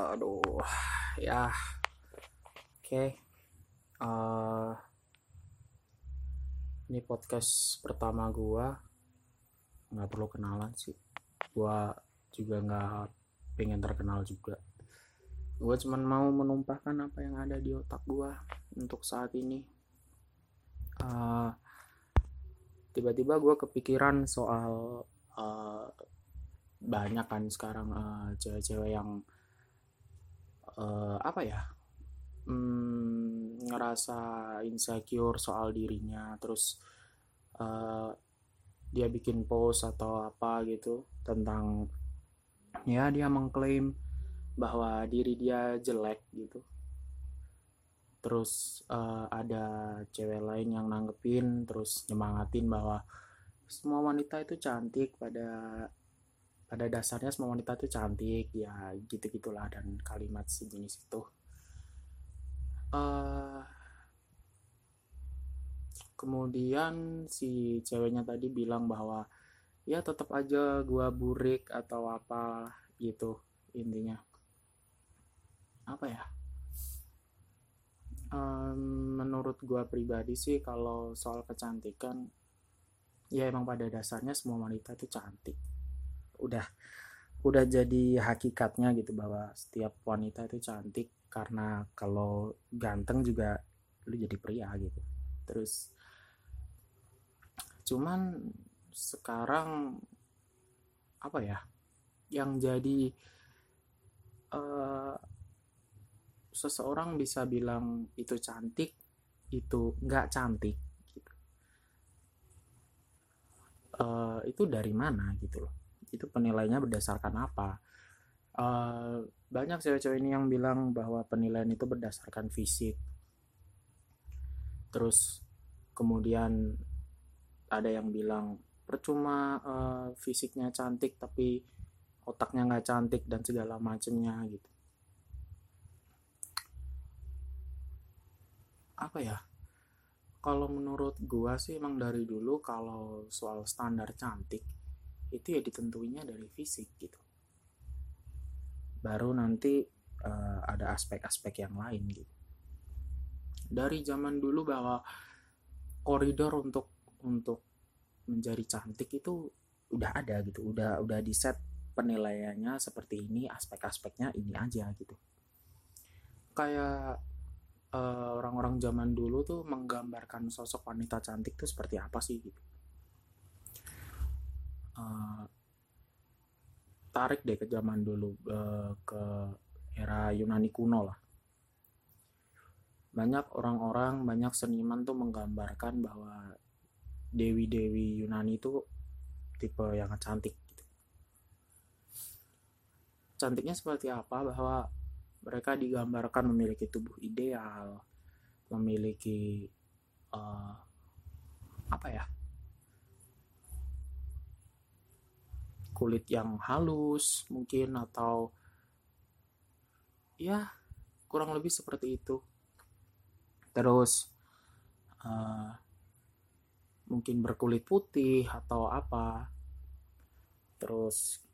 aduh ya. Oke. Okay. uh, ini podcast pertama gua. Nggak perlu kenalan sih. Gua juga nggak pengen terkenal juga. Gua cuman mau menumpahkan apa yang ada di otak gua untuk saat ini. Uh, tiba-tiba gua kepikiran soal uh, banyak kan sekarang uh, cewek-cewek yang uh, apa ya hmm, ngerasa insecure soal dirinya terus uh, dia bikin post atau apa gitu tentang ya dia mengklaim bahwa diri dia jelek gitu. Terus uh, ada cewek lain yang nanggepin terus nyemangatin bahwa semua wanita itu cantik pada pada dasarnya semua wanita itu cantik ya gitu gitulah dan kalimat sejenis itu. Uh, kemudian si ceweknya tadi bilang bahwa ya tetap aja gua burik atau apa gitu intinya. Apa ya? Um, menurut gua pribadi sih kalau soal kecantikan ya emang pada dasarnya semua wanita itu cantik udah udah jadi hakikatnya gitu bahwa setiap wanita itu cantik karena kalau ganteng juga lu jadi pria gitu. Terus cuman sekarang apa ya yang jadi uh, seseorang bisa bilang itu cantik itu nggak cantik gitu. Uh, itu dari mana gitu loh itu penilaiannya berdasarkan apa? Uh, banyak cewek-cewek ini yang bilang bahwa penilaian itu berdasarkan fisik. Terus kemudian ada yang bilang percuma uh, fisiknya cantik tapi otaknya nggak cantik dan segala macamnya gitu. Apa ya? Kalau menurut gua sih emang dari dulu kalau soal standar cantik itu ya ditentuinya dari fisik gitu. Baru nanti uh, ada aspek-aspek yang lain gitu. Dari zaman dulu bahwa koridor untuk untuk menjadi cantik itu udah ada gitu. Udah udah di set penilaiannya seperti ini aspek-aspeknya ini aja gitu. Kayak uh, orang-orang zaman dulu tuh menggambarkan sosok wanita cantik tuh seperti apa sih gitu uh, tarik deh ke zaman dulu uh, ke era Yunani kuno lah. Banyak orang-orang banyak seniman tuh menggambarkan bahwa dewi-dewi Yunani itu tipe yang cantik gitu. cantiknya seperti apa? Bahwa mereka digambarkan memiliki tubuh ideal memiliki uh, apa ya kulit yang halus mungkin atau ya kurang lebih seperti itu. Terus uh, mungkin berkulit putih atau apa. Terus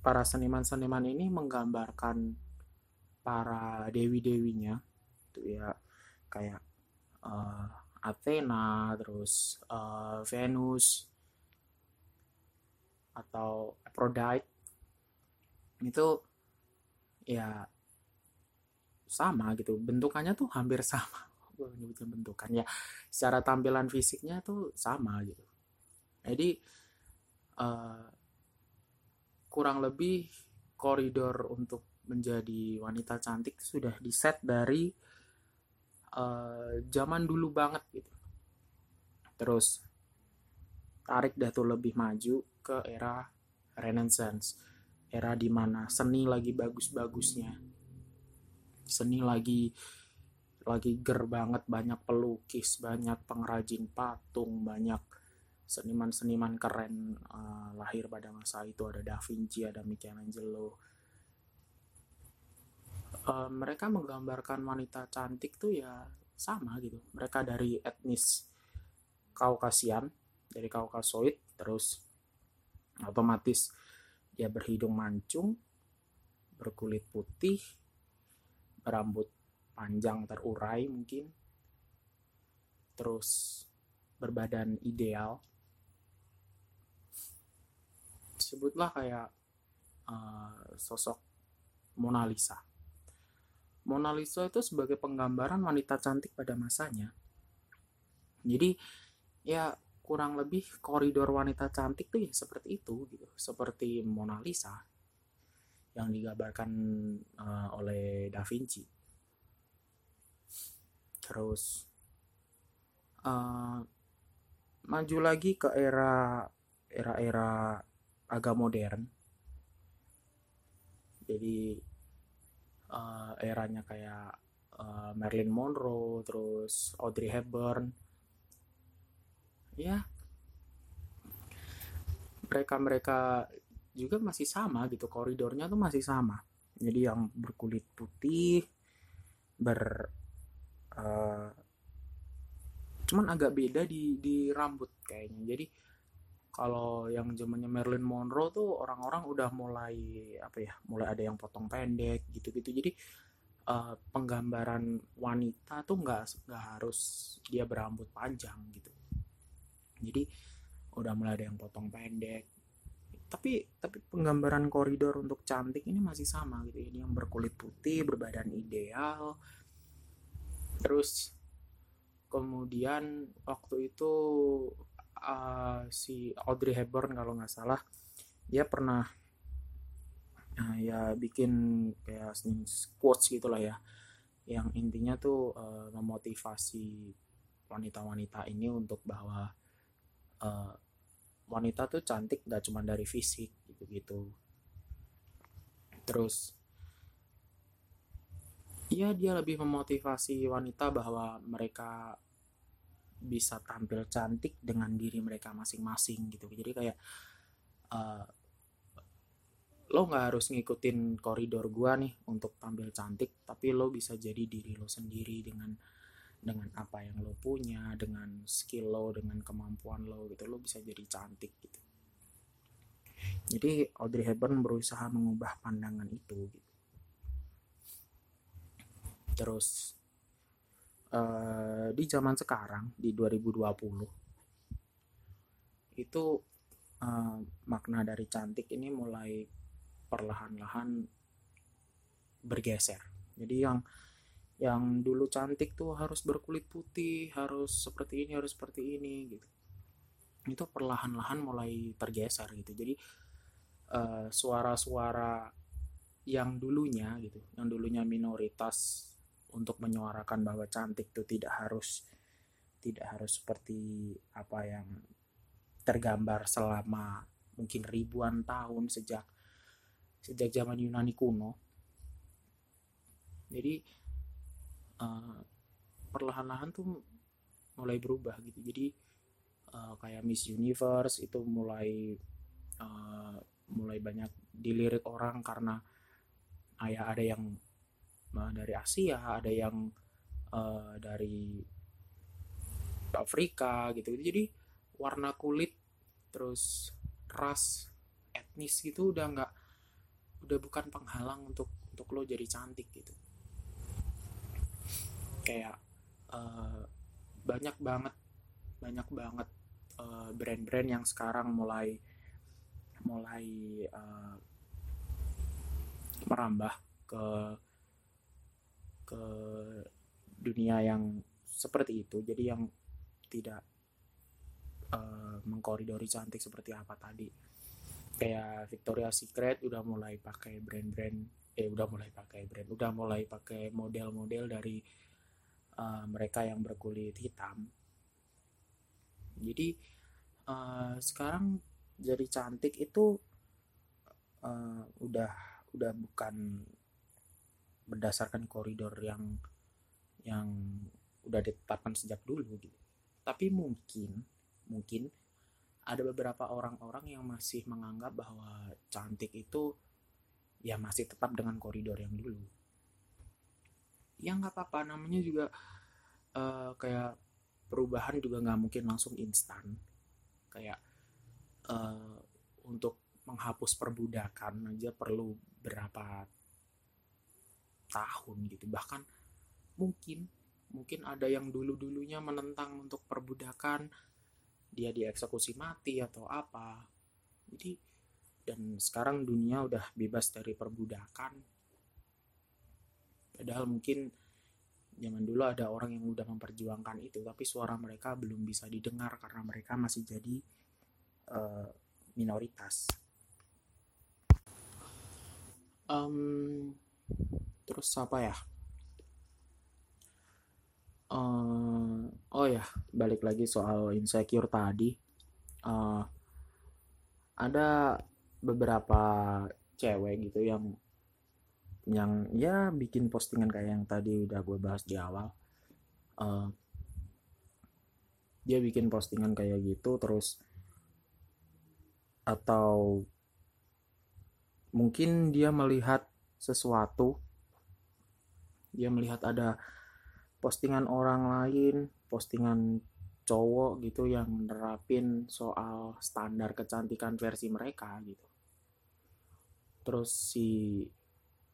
para seniman-seniman ini menggambarkan para dewi-dewinya itu ya. Kayak uh, Athena terus uh, Venus atau Aphrodite itu ya sama gitu. Bentukannya tuh hampir sama. Gue nyebutnya bentukan ya. Secara tampilan fisiknya tuh sama gitu. Jadi uh, kurang lebih koridor untuk menjadi wanita cantik sudah diset dari uh, zaman dulu banget gitu. Terus tarik dah tuh lebih maju ke era Renaissance. Era di mana seni lagi bagus-bagusnya. Seni lagi lagi ger banget banyak pelukis banyak pengrajin patung banyak seniman-seniman keren. Uh, lahir pada masa itu ada Da Vinci ada Michelangelo. Uh, mereka menggambarkan wanita cantik tuh ya sama gitu. Mereka dari etnis Kaukasian dari Kaukasoid terus otomatis dia berhidung mancung berkulit putih berambut panjang terurai mungkin terus berbadan ideal. Sebutlah kayak uh, sosok Mona Lisa. Mona Lisa itu sebagai penggambaran wanita cantik pada masanya. Jadi ya kurang lebih koridor wanita cantik tuh ya seperti itu gitu. Seperti Mona Lisa yang digambarkan uh, oleh Da Vinci. Terus uh, maju lagi ke era era-era agak modern. Jadi uh, eranya kayak uh, Marilyn Monroe terus Audrey Hepburn ya. Mereka-mereka juga masih sama gitu koridornya tuh masih sama. Jadi yang berkulit putih ber uh, cuman agak beda di di rambut kayaknya. Jadi kalau yang zamannya Marilyn Monroe tuh orang-orang udah mulai apa ya mulai ada yang potong pendek gitu-gitu. Jadi uh, penggambaran wanita tuh nggak nggak harus dia berambut panjang gitu jadi udah mulai ada yang potong pendek. Tapi tapi penggambaran koridor untuk cantik ini masih sama gitu ini yang berkulit putih berbadan ideal. Terus kemudian waktu itu uh, si Audrey Hepburn kalau nggak salah dia pernah uh, ya bikin kayak quotes gitulah ya. Yang intinya tuh uh, memotivasi wanita-wanita ini untuk bahwa uh, wanita tuh cantik gak cuma dari fisik gitu-gitu. Terus Iya dia lebih memotivasi wanita bahwa mereka bisa tampil cantik dengan diri mereka masing-masing gitu. Jadi kayak uh, lo nggak harus ngikutin koridor gua nih untuk tampil cantik tapi lo bisa jadi diri lo sendiri dengan dengan apa yang lo punya dengan skill lo dengan kemampuan lo gitu lo bisa jadi cantik gitu. Jadi Audrey Hepburn berusaha mengubah pandangan itu gitu. Terus uh, di zaman sekarang di 2020 itu uh, makna dari cantik ini mulai perlahan-lahan bergeser. Jadi yang yang dulu cantik tuh harus berkulit putih harus seperti ini harus seperti ini gitu. Itu perlahan-lahan mulai tergeser gitu. Jadi eh, suara-suara yang dulunya gitu yang dulunya minoritas untuk menyuarakan bahwa cantik itu tidak harus tidak harus seperti apa yang tergambar selama mungkin ribuan tahun sejak sejak zaman Yunani kuno. Jadi uh, perlahan-lahan tuh mulai berubah gitu. Jadi uh, kayak Miss Universe itu mulai uh, mulai banyak dilirik orang karena ayah ada yang uh, dari Asia ada yang uh, dari Afrika gitu, gitu. Jadi warna kulit terus ras etnis gitu udah nggak udah bukan penghalang untuk untuk lo jadi cantik gitu kayak uh, banyak banget banyak banget uh, brand-brand yang sekarang mulai mulai uh, merambah ke ke dunia yang seperti itu. Jadi yang tidak uh, mengkoridori cantik seperti apa tadi. Kayak Victoria's Secret udah mulai pakai brand-brand eh udah mulai pakai brand udah mulai pakai model-model dari uh, mereka yang berkulit hitam. Jadi uh, sekarang jadi cantik itu uh, udah udah bukan berdasarkan koridor yang yang udah ditetapkan sejak dulu gitu. Tapi mungkin mungkin ada beberapa orang-orang yang masih menganggap bahwa cantik itu ya masih tetap dengan koridor yang dulu ya nggak apa-apa. Namanya juga uh, kayak perubahan juga nggak mungkin langsung instan. Kayak uh, untuk menghapus perbudakan aja perlu berapa tahun gitu. Bahkan mungkin mungkin ada yang dulu-dulunya menentang untuk perbudakan dia dieksekusi mati atau apa. Jadi dan sekarang dunia udah bebas dari perbudakan padahal mungkin zaman dulu ada orang yang udah memperjuangkan itu tapi suara mereka belum bisa didengar karena mereka masih jadi uh, minoritas. Um, terus apa ya? Uh, oh ya balik lagi soal insecure tadi. Uh, ada beberapa cewek gitu yang yang ya bikin postingan kayak yang tadi udah gue bahas di awal. Uh, dia bikin postingan kayak gitu terus atau mungkin dia melihat sesuatu dia melihat ada postingan orang lain postingan cowok gitu yang nerapin soal standar kecantikan versi mereka gitu. Terus si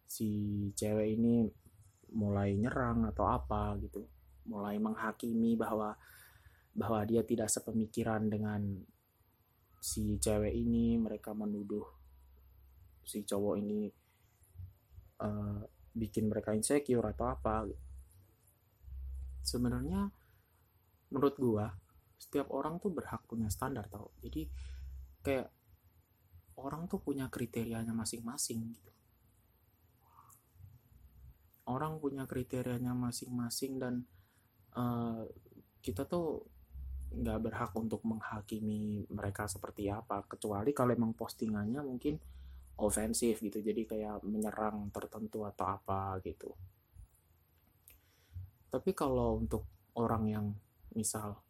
si cewek ini mulai nyerang atau apa gitu. Mulai menghakimi bahwa bahwa dia tidak sepemikiran dengan si cewek ini. Mereka menuduh si cowok ini uh, bikin mereka insecure atau apa. Sebenarnya menurut gua setiap orang tuh berhak punya standar tau. Jadi kayak orang tuh punya kriterianya masing-masing gitu orang punya kriterianya masing-masing dan uh, kita tuh nggak berhak untuk menghakimi mereka seperti apa kecuali kalau emang postingannya mungkin ofensif gitu jadi kayak menyerang tertentu atau apa gitu. Tapi kalau untuk orang yang misal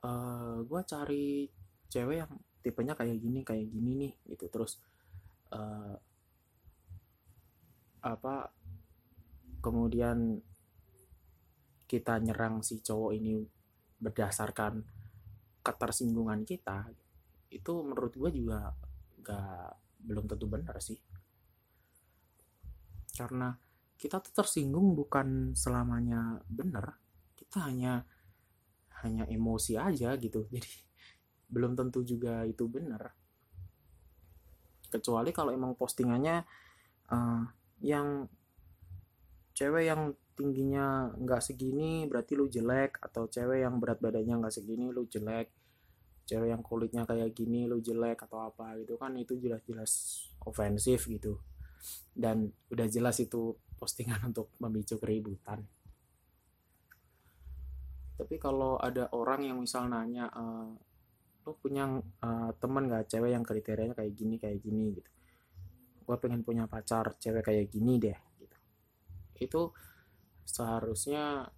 uh, eh, gue cari cewek yang tipenya kayak gini kayak gini nih gitu terus uh, apa kemudian kita nyerang si cowok ini berdasarkan ketersinggungan kita itu menurut gue juga gak belum tentu benar sih. Karena kita tuh tersinggung bukan selamanya benar kita hanya hanya emosi aja gitu. Jadi belum tentu juga itu benar. Kecuali kalau emang postingannya uh, yang cewek yang tingginya nggak segini berarti lu jelek. Atau cewek yang berat badannya nggak segini lu jelek. Cewek yang kulitnya kayak gini lu jelek atau apa gitu kan itu jelas-jelas ofensif gitu. Dan udah jelas itu postingan untuk memicu keributan. Tapi kalau ada orang yang misal nanya e, lu punya uh, temen gak cewek yang kriterianya kayak gini kayak gini? gitu. Gue pengen punya pacar cewek kayak gini deh itu seharusnya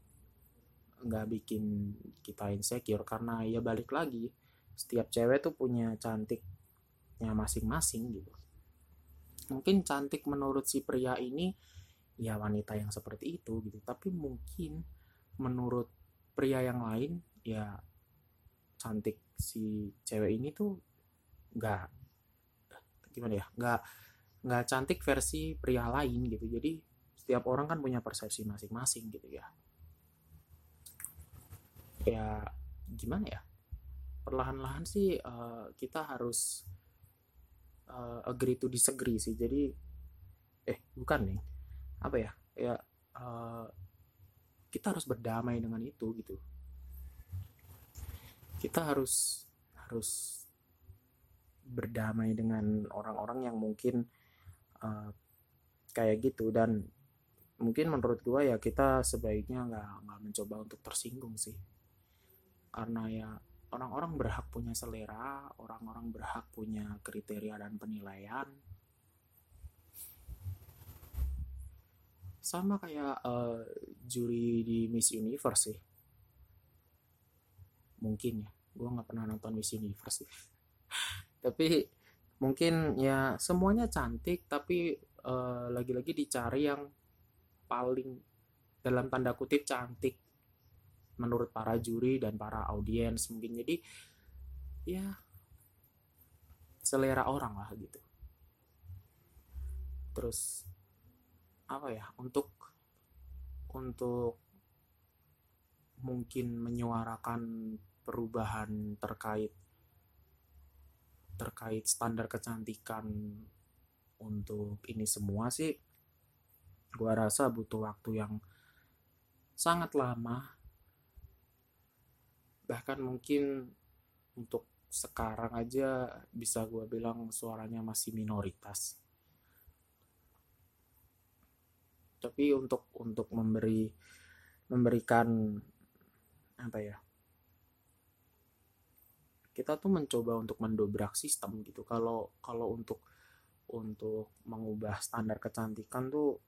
nggak bikin kita insecure karena ya balik lagi setiap cewek tuh punya cantiknya masing-masing gitu. Mungkin cantik menurut si pria ini ya wanita yang seperti itu gitu tapi mungkin menurut pria yang lain ya cantik si cewek ini tuh nggak gimana ya nggak nggak cantik versi pria lain gitu. Jadi setiap orang kan punya persepsi masing-masing gitu ya. Ya gimana ya? Perlahan-lahan sih uh, kita harus uh, agree to disagree sih. Jadi eh bukan nih. Apa ya? Ya uh, kita harus berdamai dengan itu gitu. Kita harus harus berdamai dengan orang-orang yang mungkin uh, kayak gitu. Dan mungkin menurut gua ya kita sebaiknya nggak nggak mencoba untuk tersinggung sih karena ya orang-orang berhak punya selera, orang-orang berhak punya kriteria dan penilaian. Sama kayak uh, juri di Miss Universe sih. Mungkin ya, gue nggak pernah nonton Miss Universe sih. tapi mungkin ya semuanya cantik, tapi uh, lagi-lagi dicari yang paling dalam tanda kutip cantik menurut para juri dan para audiens mungkin. Jadi ya selera orang lah gitu. Terus apa ya untuk untuk mungkin menyuarakan perubahan terkait terkait standar kecantikan untuk ini semua sih gua rasa butuh waktu yang sangat lama. Bahkan mungkin untuk sekarang aja bisa gua bilang suaranya masih minoritas. Tapi untuk untuk memberi memberikan apa ya? Kita tuh mencoba untuk mendobrak sistem gitu. Kalau kalau untuk untuk mengubah standar kecantikan tuh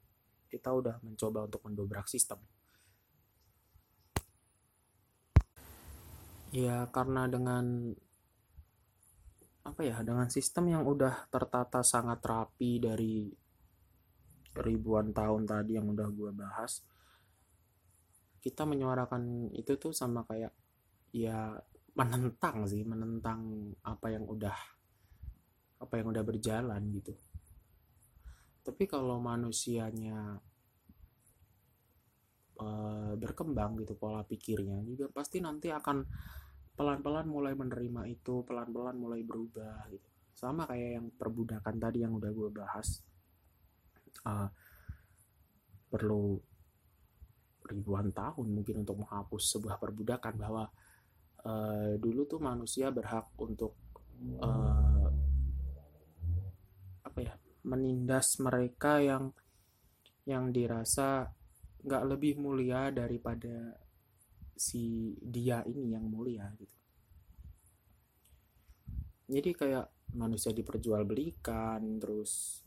kita udah mencoba untuk mendobrak sistem. Ya karena dengan apa ya dengan sistem yang udah tertata sangat rapi dari ribuan tahun tadi yang udah gue bahas kita menyuarakan itu tuh sama kayak ya menentang sih menentang apa yang udah apa yang udah berjalan gitu tapi kalau manusianya uh, berkembang gitu pola pikirnya juga pasti nanti akan pelan-pelan mulai menerima itu pelan-pelan mulai berubah gitu. Sama kayak yang perbudakan tadi yang udah gue bahas. Uh, perlu ribuan tahun mungkin untuk menghapus sebuah perbudakan bahwa uh, dulu tuh manusia berhak untuk uh, apa ya menindas mereka yang yang dirasa nggak lebih mulia daripada si dia ini yang mulia gitu. Jadi kayak manusia diperjualbelikan terus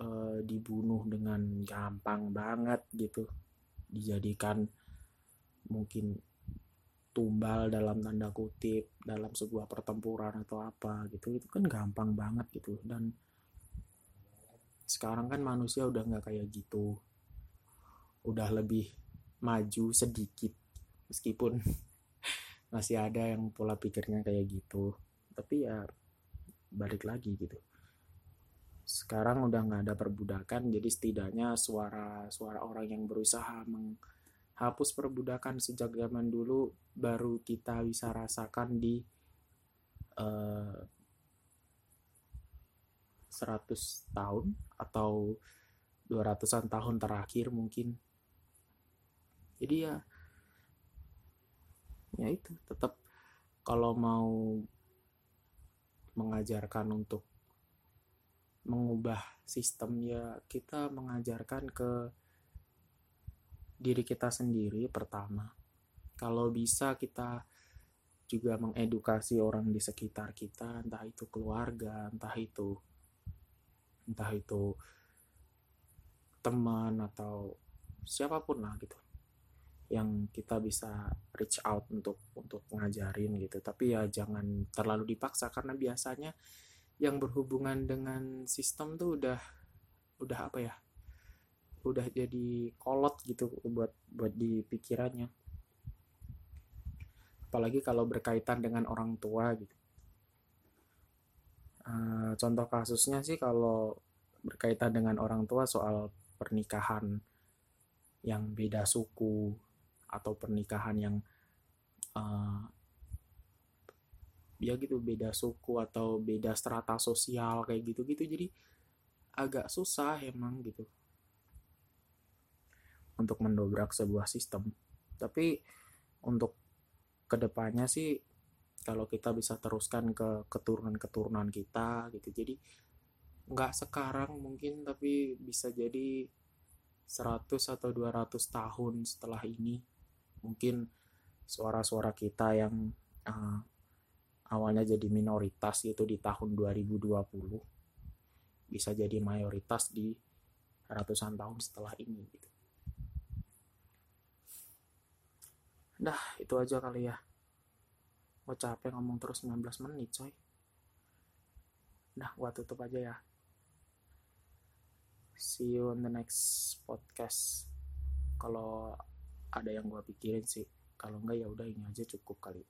uh, dibunuh dengan gampang banget gitu. Dijadikan mungkin tumbal dalam tanda kutip dalam sebuah pertempuran atau apa gitu. Itu kan gampang banget gitu. Dan sekarang kan manusia udah nggak kayak gitu. Udah lebih maju sedikit meskipun masih ada yang pola pikirnya kayak gitu. Tapi ya balik lagi gitu. Sekarang udah nggak ada perbudakan jadi setidaknya suara suara orang yang berusaha meng hapus perbudakan sejak zaman dulu baru kita bisa rasakan di uh, 100 tahun atau 200-an tahun terakhir mungkin jadi ya ya itu tetap kalau mau mengajarkan untuk mengubah sistem ya kita mengajarkan ke diri kita sendiri pertama. Kalau bisa kita juga mengedukasi orang di sekitar kita, entah itu keluarga, entah itu entah itu teman atau siapa pun lah gitu yang kita bisa reach out untuk untuk ngajarin gitu. Tapi ya jangan terlalu dipaksa karena biasanya yang berhubungan dengan sistem tuh udah udah apa ya udah jadi kolot gitu buat buat di pikirannya apalagi kalau berkaitan dengan orang tua gitu uh, contoh kasusnya sih kalau berkaitan dengan orang tua soal pernikahan yang beda suku atau pernikahan yang uh, ya gitu beda suku atau beda strata sosial kayak gitu-gitu. Jadi agak susah emang gitu untuk mendobrak sebuah sistem. Tapi untuk ke depannya sih kalau kita bisa teruskan ke keturunan-keturunan kita gitu jadi nggak sekarang mungkin tapi bisa jadi 100 atau 200 tahun setelah ini mungkin suara-suara kita yang uh, awalnya jadi minoritas itu di tahun 2020 bisa jadi mayoritas di ratusan tahun setelah ini gitu. Dah, itu aja kali ya. Gue capek ngomong terus 19 menit, coy. Dah, gua tutup aja ya. See you on the next podcast. Kalau ada yang gua pikirin sih. Kalau enggak ya udah ini aja cukup kali.